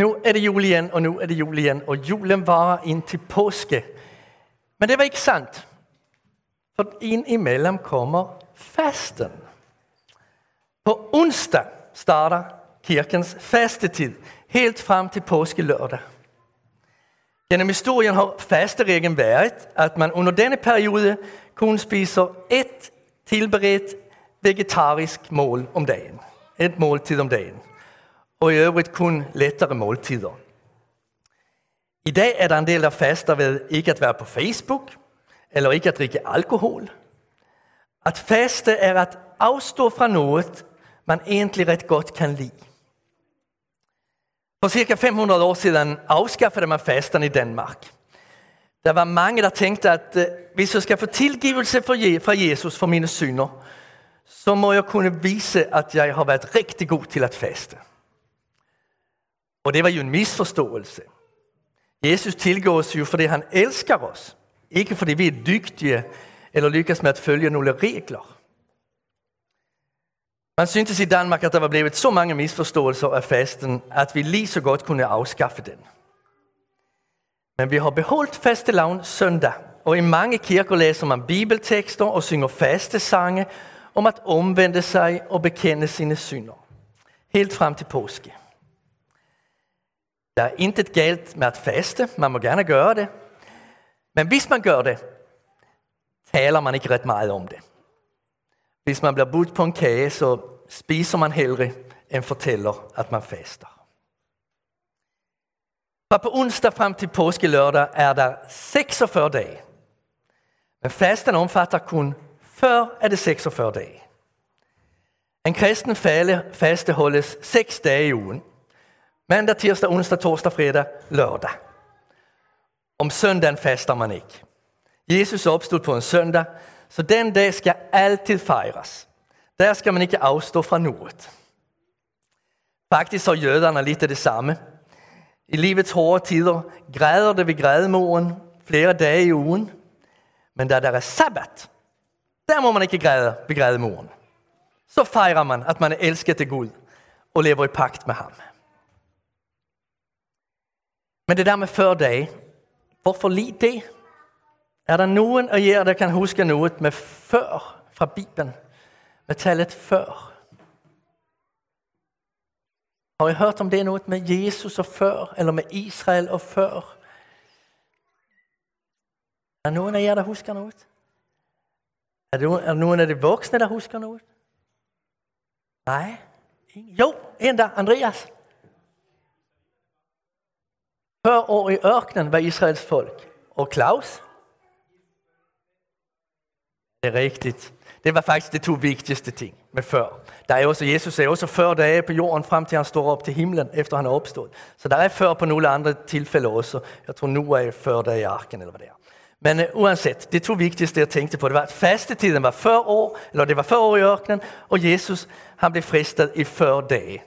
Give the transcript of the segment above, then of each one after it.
Nu er det jul igjen, og nå er det jul igjen, og julen varer inn til påske. Men det var ikke sant. For innimellom kommer fasten. På onsdag starter kirkens fastetid, helt frem til påskelørdag. Gjennom historien har fasteregelen vært at man under denne periode kun spiser ett tilberedt vegetarisk mål om dagen. Et måltid om dagen. Og i øvrigt kun lettere måltider. I dag er det en del der faster ved ikke å være på Facebook eller ikke å drikke alkohol. At faste er å avstå fra noe man egentlig rett godt kan li. For ca. 500 år siden avskaffet man fasten i Danmark. Det var mange der tenkte at eh, hvis jeg skal få tilgivelse fra Jesus for mine synder, så må jeg kunne vise at jeg har vært riktig god til å faste. Og det var jo en misforståelse. Jesus tilgir oss jo fordi han elsker oss, ikke fordi vi er dyktige eller lykkes med å følge noen regler. Man syntes i Danmark at det var blevet så mange misforståelser av festen at vi like så godt kunne avskaffe den. Men vi har beholdt fastelavn søndag, og i mange kirker leser man bibeltekster og synger fastesanger om å omvende seg og bekjenne sine synder. Helt frem til påske. Det er intet galt med å faste. Man må gjerne gjøre det. Men hvis man gjør det, taler man ikke rett mye om det. Hvis man blir budt på en kake, så spiser man heller enn forteller at man faster. Fra på onsdag frem til påskelørdag er det 46 dager. Men fasten omfatter kun før er det 46 dager. En kristen faste holdes seks dager i uken. Mandag, tirsdag, onsdag, torsdag, fredag, lørdag. Om søndagen fester man ikke. Jesus oppstod på en søndag, så den dag skal alltid feires. Der skal man ikke avstå fra noe. Faktisk har jødene litt av det samme. I livets hårde tider græder det ved grædemoren flere dager i uken. Men da det er sabbat, der må man ikke græde ved grædemoren. Så feirer man at man er elsket til Gud og lever i pakt med ham. Men det der med før deg, hvorfor lik det? Er det noen av dere som kan huske noe med før fra Bibelen? Med tallet før? Har jeg hørt om det noe med Jesus og før, eller med Israel og før? Er det noen av dere som husker noe? Er det noen av de voksne som husker noe? Nei? Jo, en der. Andreas. Før år i ørkenen var Israels folk. Og Klaus? Det er riktig. Det var faktisk de to viktigste ting med før. Der er også, Jesus er også før er på jorden frem til han står opp til himmelen efter han har oppstått. Så det er før på noen andre tilfeller også. Jeg tror noe er før det i arken. eller hva det er. Men uh, uansett, de to viktigste jeg tenkte på, det var at fastetiden var før år, eller det var før år i ørkenen, og Jesus han ble fristet i før det.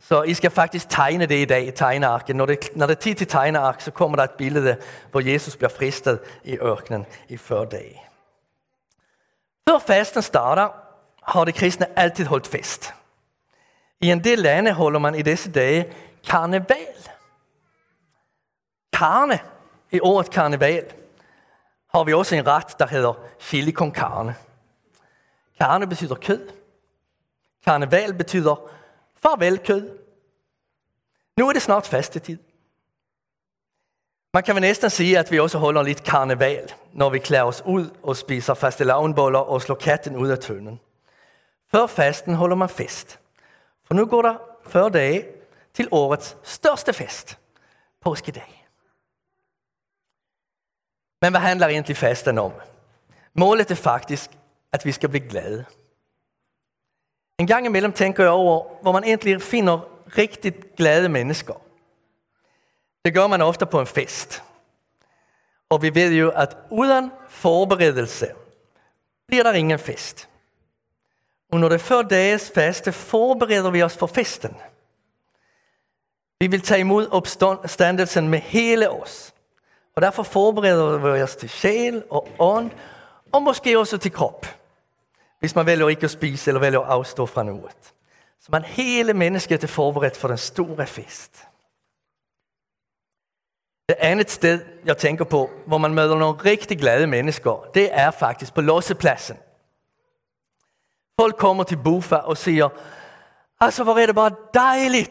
Så jeg skal faktisk tegne det i dag i tegnearket. Når det, når det er tid til tegneark, så kommer det et bilde hvor Jesus blir fristet i ørkenen i før dag. Før festen starter, har de kristne alltid holdt fest. I en del land holder man i disse dager karneval. Karne i året karneval har vi også en rett der heter chili con carne. Karne betyr kød. Karneval betyr farvel kød. Nå er det snart fastetid. Man kan vel nesten si at vi også holder litt karneval når vi kler oss ut og spiser fastelavnboller og slår katten ut av tønnen. Før fasten holder man fest. For nå går det før dager til årets største fest, påskedag. Men hva handler egentlig fasten om? Målet er faktisk at vi skal bli glade. En gang imellom tenker jeg over hvor man egentlig finner riktig glade mennesker. Det gjør man ofte på en fest. Og vi vet jo at uten forberedelse blir det ingen fest. Og når det før dagens faste, forbereder vi oss for festen. Vi vil ta imot oppstandelsen med hele oss. Og Derfor forbereder vi oss til sjel og ånd, og måske også til kropp. Hvis man velger ikke å spise eller velger å avstå fra noe. Så man hele mennesket er forberedt for den store fest. Det andet sted, jeg tenker på, hvor man møder noen riktig glade mennesker, det er faktisk på lossepladsen. Folk kommer til Bufa og sier altså hvor er det bare deilig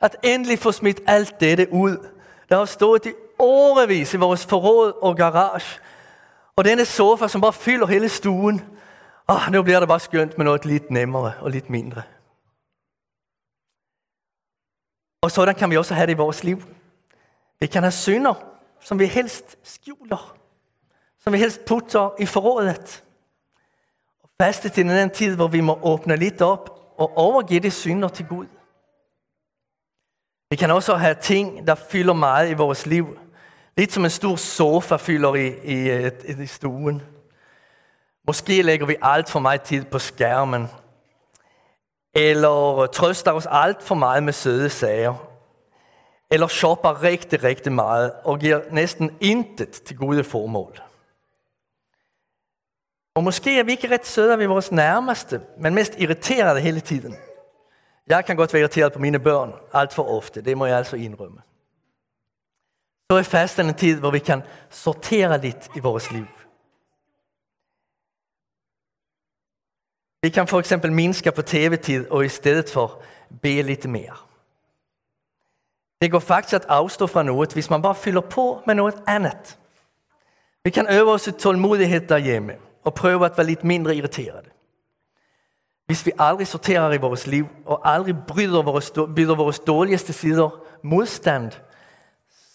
at endelig få smitt alt dette ut. Det har stået i årevis i vores forråd og garage. Og denne sofa, som bare fyller hele stuen. Oh, nå blir det bare skjønt, med noe litt nemmere og litt mindre. Og sådan kan vi også ha det i vårt liv. Vi kan ha synder, som vi helst skjuler. Som vi helst putter i forrådet. Og faste til den tid, hvor vi må åpne litt opp og overgive de synder til Gud. Vi kan også ha ting, der fyller meget i vårt liv. Litt som en stor sofa fylder i, i, i stuen. Måske legger vi alt for meget tid på skærmen. Eller trøster oss alt for meget med søde sager. Eller shopper riktig, riktig meget og gir nesten intet til gode formål. Og måske er vi ikke rett søde ved vores nærmeste, men mest irriterede hele tiden. Jeg kan godt være irriteret på mine børn alt for ofte, det må jeg altså innrømme. Så er fasten en tid, hvor vi kan sortere litt i vores liv. Vi kan eksempel minske på tv-tid og i stedet for be litt mer. Det går faktisk at avstå fra noe hvis man bare fyller på med noe annet. Vi kan øve oss i tålmodighed derhjemme og prøve å være litt mindre irriterede. Hvis vi aldri sorterer i vores liv og aldri bryter vores dårligste sider motstand,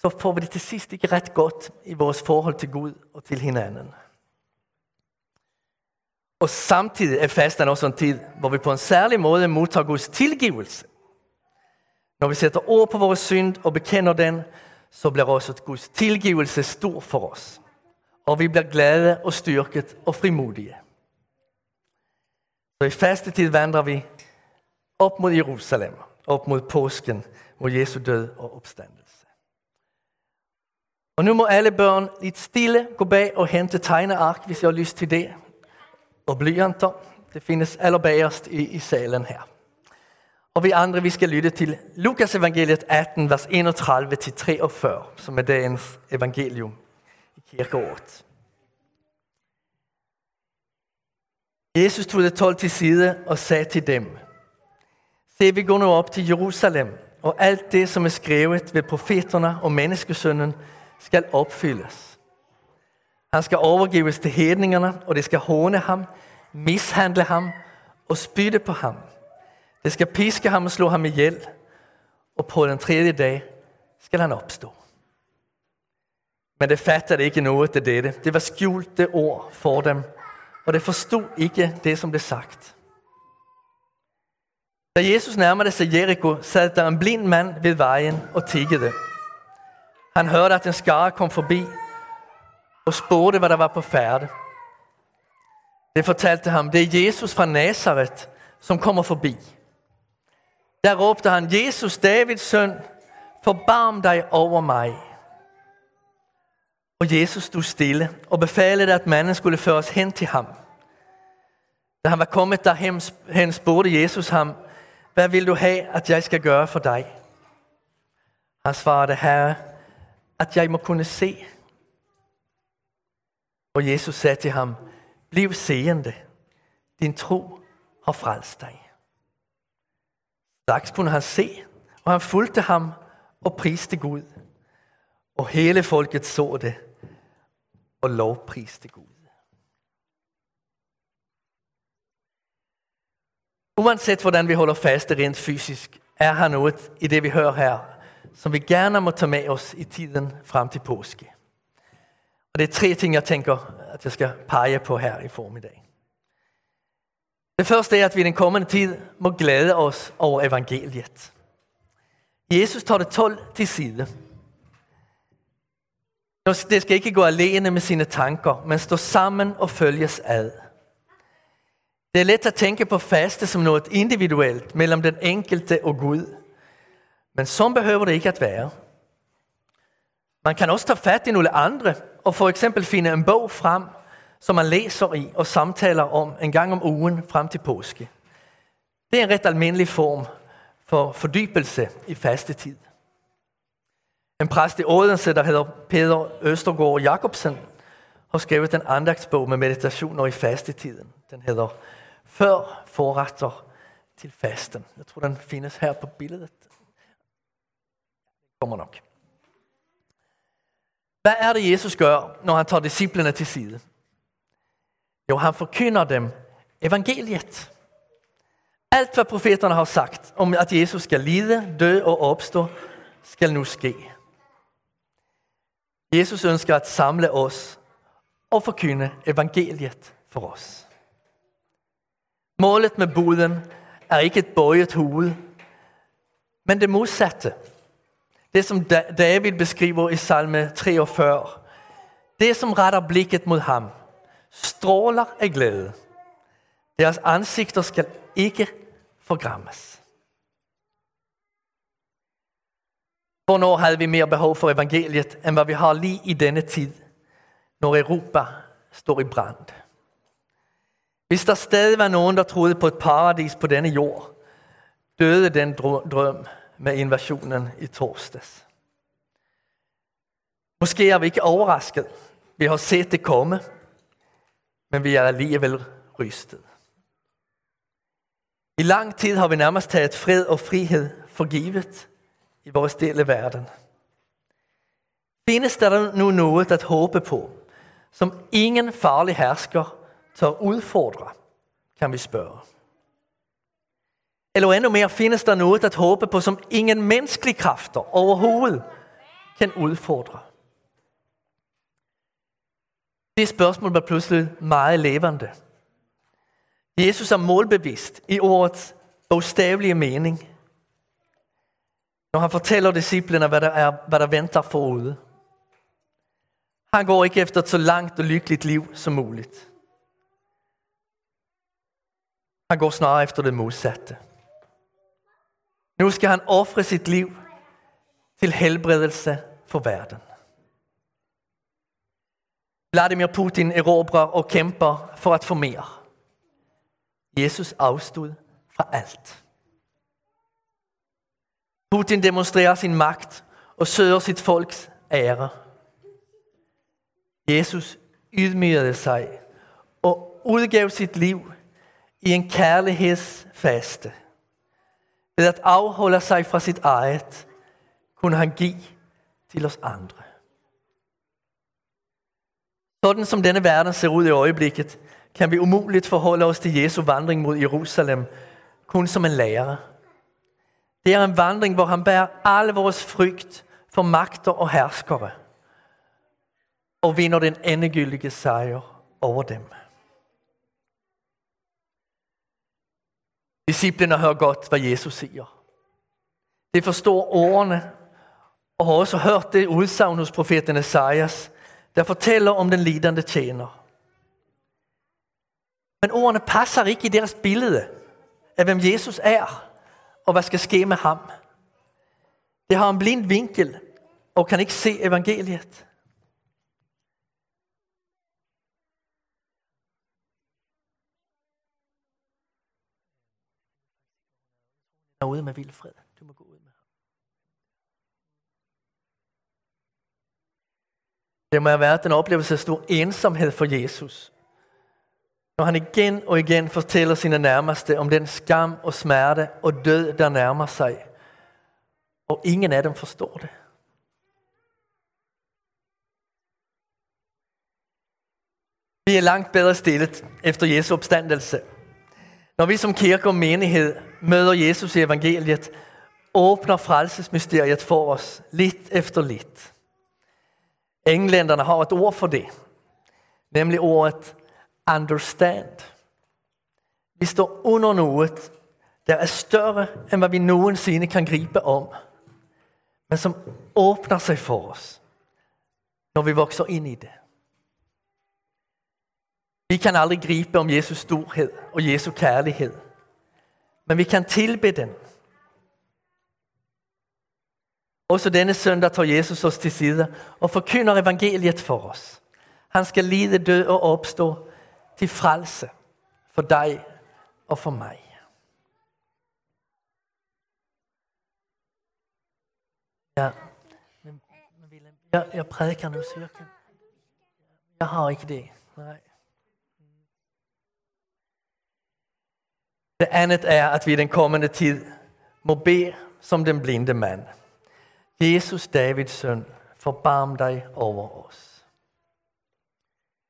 så får vi det til sist ikke rett godt i vores forhold til Gud og til hinanden. Og samtidig er festen også en tid, hvor vi på en særlig måte mottar Guds tilgivelse. Når vi sætter ord på vår synd og bekender den, så blir også Guds tilgivelse stor for oss. Og vi blir glade og styrket og frimodige. Så i fastetid vandrer vi opp mot Jerusalem, opp mot påsken, mot Jesu død og oppstandelse. Og Nå må alle børn litt stille gå bak og hente tegneark, hvis jeg har lyst til det. Og blyanter, det findes allerbagerst i, i salen her. Og vi andre, vi skal lytte til Lukas evangeliet 18, vers 31-43, som er dagens evangelium i kirkeåret. Jesus tog det 12 til side og sa til dem, Se, vi går nå opp til Jerusalem, og alt det, som er skrevet ved profeterne og menneskesønnen, skal opfyldes. Han skal overgives til hedningene, og de skal håne ham, mishandle ham og spytte på ham. De skal piske ham og slå ham ihjel, og på den tredje dag skal han oppstå. Men det fattet ikke noe til dette. Det var skjulte ord for dem, og det forstod ikke det, som ble sagt. Da Jesus nærmede seg Jericho, satt der en blind mann ved veien og tiggede. Han hørte, at en skare kom forbi og spurte hva der var på færde. Det fortalte ham, det er Jesus fra Nesaret som kommer forbi. Der ropte han, Jesus, Davids sønn, forbarm deg over meg.' Og Jesus stod stille og befalte at mannen skulle føres hen til ham. Da han var kommet derhen, spurte Jesus ham, 'Hva vil du ha at jeg skal gjøre for deg?' Han svarte, Herre, at jeg må kunne se. Og Jesus sa til ham, bliv seende. Din tro har frelst deg.' Straks kunne han se, og han fulgte ham og priste Gud. Og hele folket så det og lovpriste Gud. Uansett hvordan vi holder fast rent fysisk, er her noe i det vi hører her, som vi gerne må ta med oss i tiden frem til påske. Og det er tre ting, jeg tænker, at jeg skal pege på her i formiddag. Det første er, at vi i den kommende tid må glæde oss over evangeliet. Jesus tar det 12 til side. Det skal ikke gå alene med sine tanker, men stå sammen og følges ad. Det er lett å tenke på faste som noe individuelt mellom den enkelte og Gud. Men sånn behøver det ikke at være. Man kan også ta fat i noen andre og for eksempel finne en bog frem, som man læser i og samtaler om en gang om ugen frem til påske. Det er en rett almindelig form for fordybelse i fastetid. En præst i Odense, der heter Peder Østergaard Jacobsen, har skrevet en andaktsbok med meditationer i fastetiden. Den heter Før forretter til fasten. Jeg tror den finnes her på billedet. Kommer nok. Hvad er det, Jesus gør, når han tar disiplene til side? Jo, han forkynder dem evangeliet. Alt, hva profeterne har sagt om, at Jesus skal lide, dø og oppstå, skal nå ske. Jesus ønsker å samle oss og forkynde evangeliet for oss. Målet med boden er ikke et bøyet hoved, men det modsatte. Det som David beskriver i salme 43. Det som retter blikket mot ham, stråler av glæde. Deres ansikter skal ikke forgrammes. Hvornår hadde vi mer behov for evangeliet, enn hva vi har lige i denne tid, når Europa står i brand? Hvis der stadig var noen der trodde på et paradis på denne jord, døde den drøm med invasjonen i torsdags. Måske er vi ikke overrasket. Vi har sett det komme, men vi er alligevel rystet. I lang tid har vi nærmest tatt fred og frihed for givet i vår del av verden. Finnes det nå noe å håpe på, som ingen farlig hersker tør utfordre, kan vi spørge. Eller endnu mer finnes der noe å håbe på, som ingen menneskelige krefter overhovedet kan utfordre. Det spørsmålet ble plutselig veldig levende. Jesus er målbevisst i ordets bokstavelige mening, når han forteller disiplene hva der, er, hva det venter forude. Han går ikke efter et så langt og lykkelig liv som mulig. Han går snarere efter det modsatte. Nu skal han ofre sitt liv til helbredelse for verden. Vladimir Putin erobrer og kjemper for at få mer. Jesus avstod fra alt. Putin demonstrerer sin makt og søker sitt folks ære. Jesus ydmyket seg og udgav sitt liv i en kærlighedsfaste. Ved at avholde seg fra sitt eget, kunne han gi til oss andre. Sånn som denne verden ser ut i øyeblikket, kan vi umulig forholde oss til Jesu vandring mot Jerusalem kun som en lærer. Det er en vandring, hvor han bærer alle vores frykt for magter og herskere og vinner den endegyldige seier over dem. Disciplene hører godt, hva Jesus sier. De forstår årene og har også hørt det utsagn hos profeten Esaias, der forteller om den lidende tjener. Men ordene passer ikke i deres billede av hvem Jesus er, og hva skal ske med ham. Det har en blind vinkel, og kan ikke se evangeliet. Er med Vilfred. Du må gå ud med ham. Det må have været den oplevelse af stor ensomhed for Jesus. Når han igen og igen fortæller sine nærmeste om den skam og smerte og død, der nærmer sig. Og ingen af dem forstår det. Vi er langt bedre stillet efter Jesu opstandelse. Når vi som kirke og menighed møder Jesus i evangeliet, åpner frelsesmysteriet for oss litt efter litt. Englænderne har et ord for det, nemlig ordet understand. Vi står under noe der er større enn hva vi noensinne kan gripe om, men som åpner seg for oss når vi vokser inn i det. Vi kan aldri gripe om Jesus storhet og Jesu kærlighed, men vi kan tilbe den. Også denne søndag tager Jesus oss til side og forkynder evangeliet for oss. Han skal lide, dø og oppstå til frelse for deg og for meg. Ja, men Jeg, jeg prædiker nu, så jeg kan... Jeg har ikke det. Nej. Det andet er, at vi i den kommende tid må be som den blinde mand. Jesus, Davids sønn, forbarm deg over oss.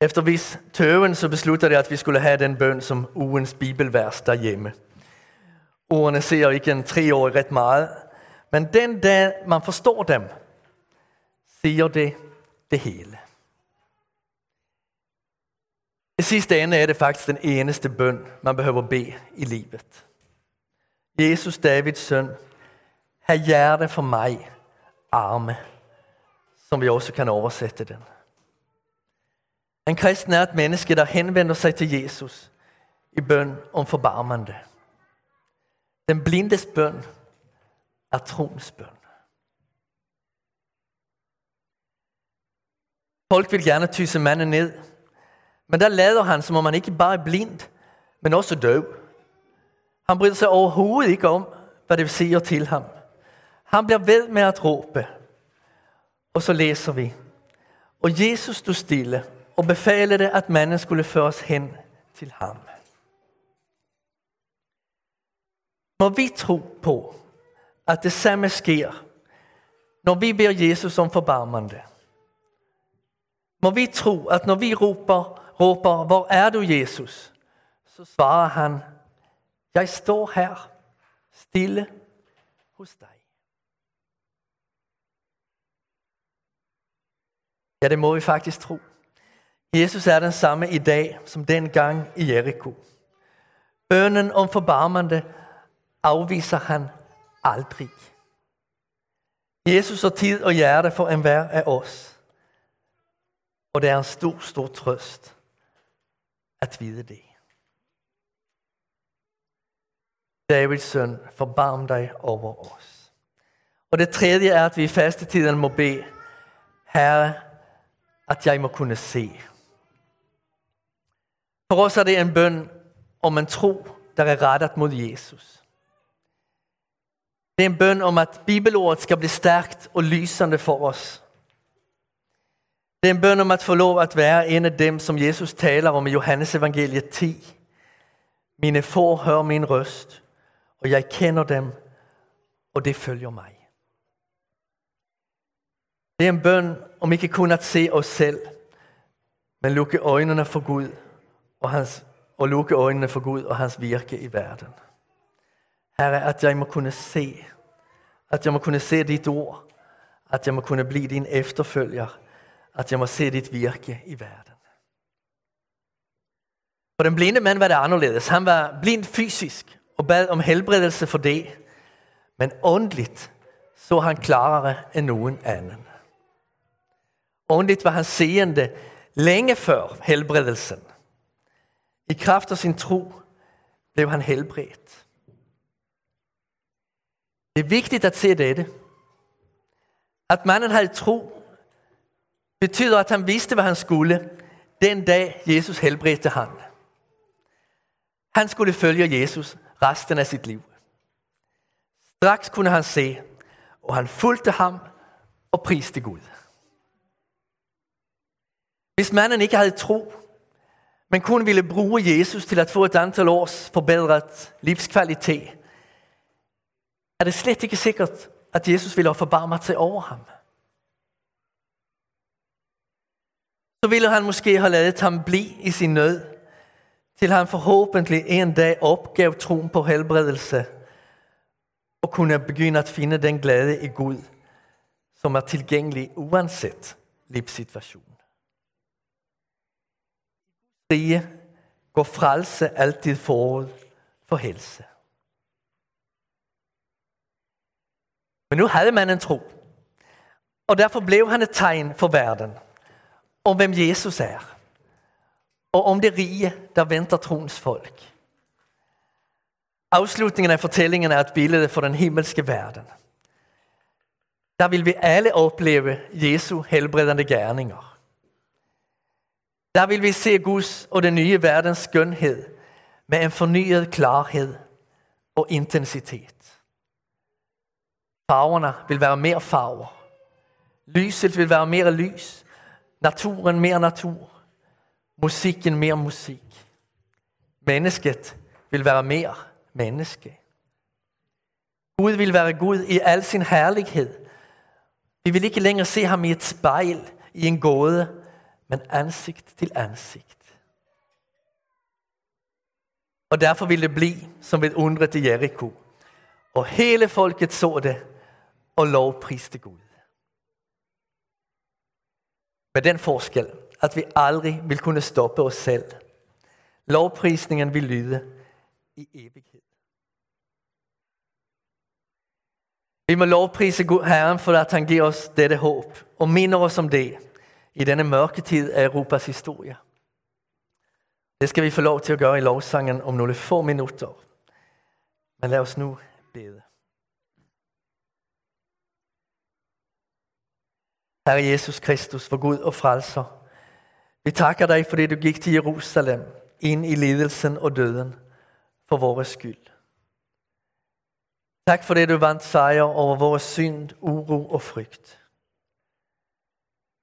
Efter viss tøven så besluttet jeg, at vi skulle ha den bønn som uens bibelvers der hjemme. Ordene ser ikke en treårig rett meget, men den dag man forstår dem, sier det det hele. I sidste ende er det faktisk den eneste bønn man behøver be i livet. Jesus, Davids sønn, her gjør hjerte for meg, arme, som vi også kan oversette den. En kristen er et menneske, der henvender seg til Jesus i bønn om forbarmende. Den blindes bønn er troens bønn. Folk vil gjerne tyse mannen ned, men der leder han, som om han ikke bare er blind, men også døv. Han bryr seg overhovedet ikke om, hva det sier til ham. Han blir ved med å rope. Og så leser vi. Og Jesus stod stille og befalte at manden skulle føres hen til ham. Må vi tro på, at det samme sker, når vi ber Jesus om forbarmende. Må vi tro, at når vi råber, råber, hvor er du Jesus? Så svarer han, jeg står her, stille hos deg.' Ja, det må vi faktisk tro. Jesus er den samme i dag som den gang i Jericho. Bønnen om forbarmende avviser han aldri. Jesus har tid og hjerte for enhver av oss, Og det er en stor, stor trøst at vide det. Davids sønn, forbarm deg over oss. Og det tredje er, at vi i fastetiden må be Herre, at jeg må kunne se. For oss er det en bønn om en tro, der er rettet mot Jesus. Det er en bønn om at bibelordet skal bli stærkt og lysende for os. Det er en bønn om at få lov at være en av dem, som Jesus taler om i Johannes evangeliet 10. Mine få hører min røst, og jeg kender dem, og det følger meg. Det er en bønn om ikke kun å se oss selv, men lukke øynene for Gud og, hans, og lukke øynene for Gud og hans virke i verden. Herre, at jeg må kunne se, at jeg må kunne se dit ord, at jeg må kunne bli din efterfølger, at jeg må se ditt virke i verden. For den blinde mannen var det annerledes. Han var blind fysisk og bad om helbredelse for det. Men åndelig så han klarere enn noen annen. Åndelig var han seende lenge før helbredelsen. I kraft av sin tro ble han helbredt. Det er viktig å se dette. At mannen hadde tro, betyder, at han visste, hvad han skulle, den dag Jesus helbredte ham. Han skulle følge Jesus resten af sit liv. Straks kunne han se, og han fulgte ham og priste Gud. Hvis manden ikke havde tro, men kun ville bruge Jesus til at få et antal års forbedret livskvalitet, er det slet ikke sikkert, at Jesus ville have forbarmet sig over ham. Så ville han måske ha ladet ham bli i sin nød, til han forhåpentlig en dag oppgav troen på helbredelse og kunne begynne å finne den glede i Gud, som er tilgjengelig uansett livssituasjon. Frie går frelse alltid forut for helse. Men nå hadde man en tro, og derfor ble han et tegn for verden om hvem Jesus er og om det rige, der venter troens folk. Avslutningen av fortellingen er et billede for den himmelske verden. Der vil vi alle oppleve Jesu helbredende gjerninger. Der vil vi se Guds og den nye verdens skønhed med en fornyet klarhet og intensitet. Farverne vil være mer farver. Lyset vil være mer lys. Naturen mer natur. Musikken mer musikk. Mennesket vil være mer menneske. Gud vil være Gud i al sin herlighet. Vi vil ikke lenger se ham i et speil, i en gåde, men ansikt til ansikt. Og derfor vil det bli som ved undret i Jericho. Og hele folket så det og lovpriste Gud. Med den forskel at vi aldri vil kunne stoppe oss selv. Lovprisningen vil lyde i evighet. Vi må lovprise Herren for at han gir oss dette håp og minner oss om det i denne mørke tid av Europas historie. Det skal vi få lov til å gjøre i lovsangen om noen få minutter. Men la oss nå bede. Herre Jesus Kristus, for Gud og frelser. Vi takker deg fordi du gikk til Jerusalem, inn i lidelsen og døden, for vår skyld. Takk fordi du vant seier over vår synd, uro og frykt.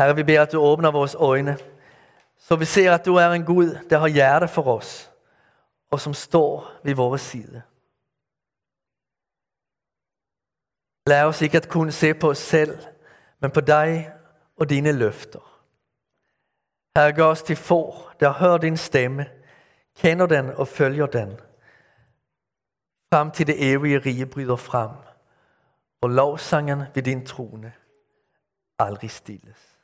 Herre, vi ber at du åpner våre øyne, så vi ser at du er en Gud der har hjerte for oss, og som står ved vår side. Lær oss ikke at kun se på oss selv, men på deg og dine løfter. Herre, ga oss til får, der hører din stemme, kjenner den og følger den. Fram til det evige rige bryter fram, og lovsangen ved din trone aldri stilles.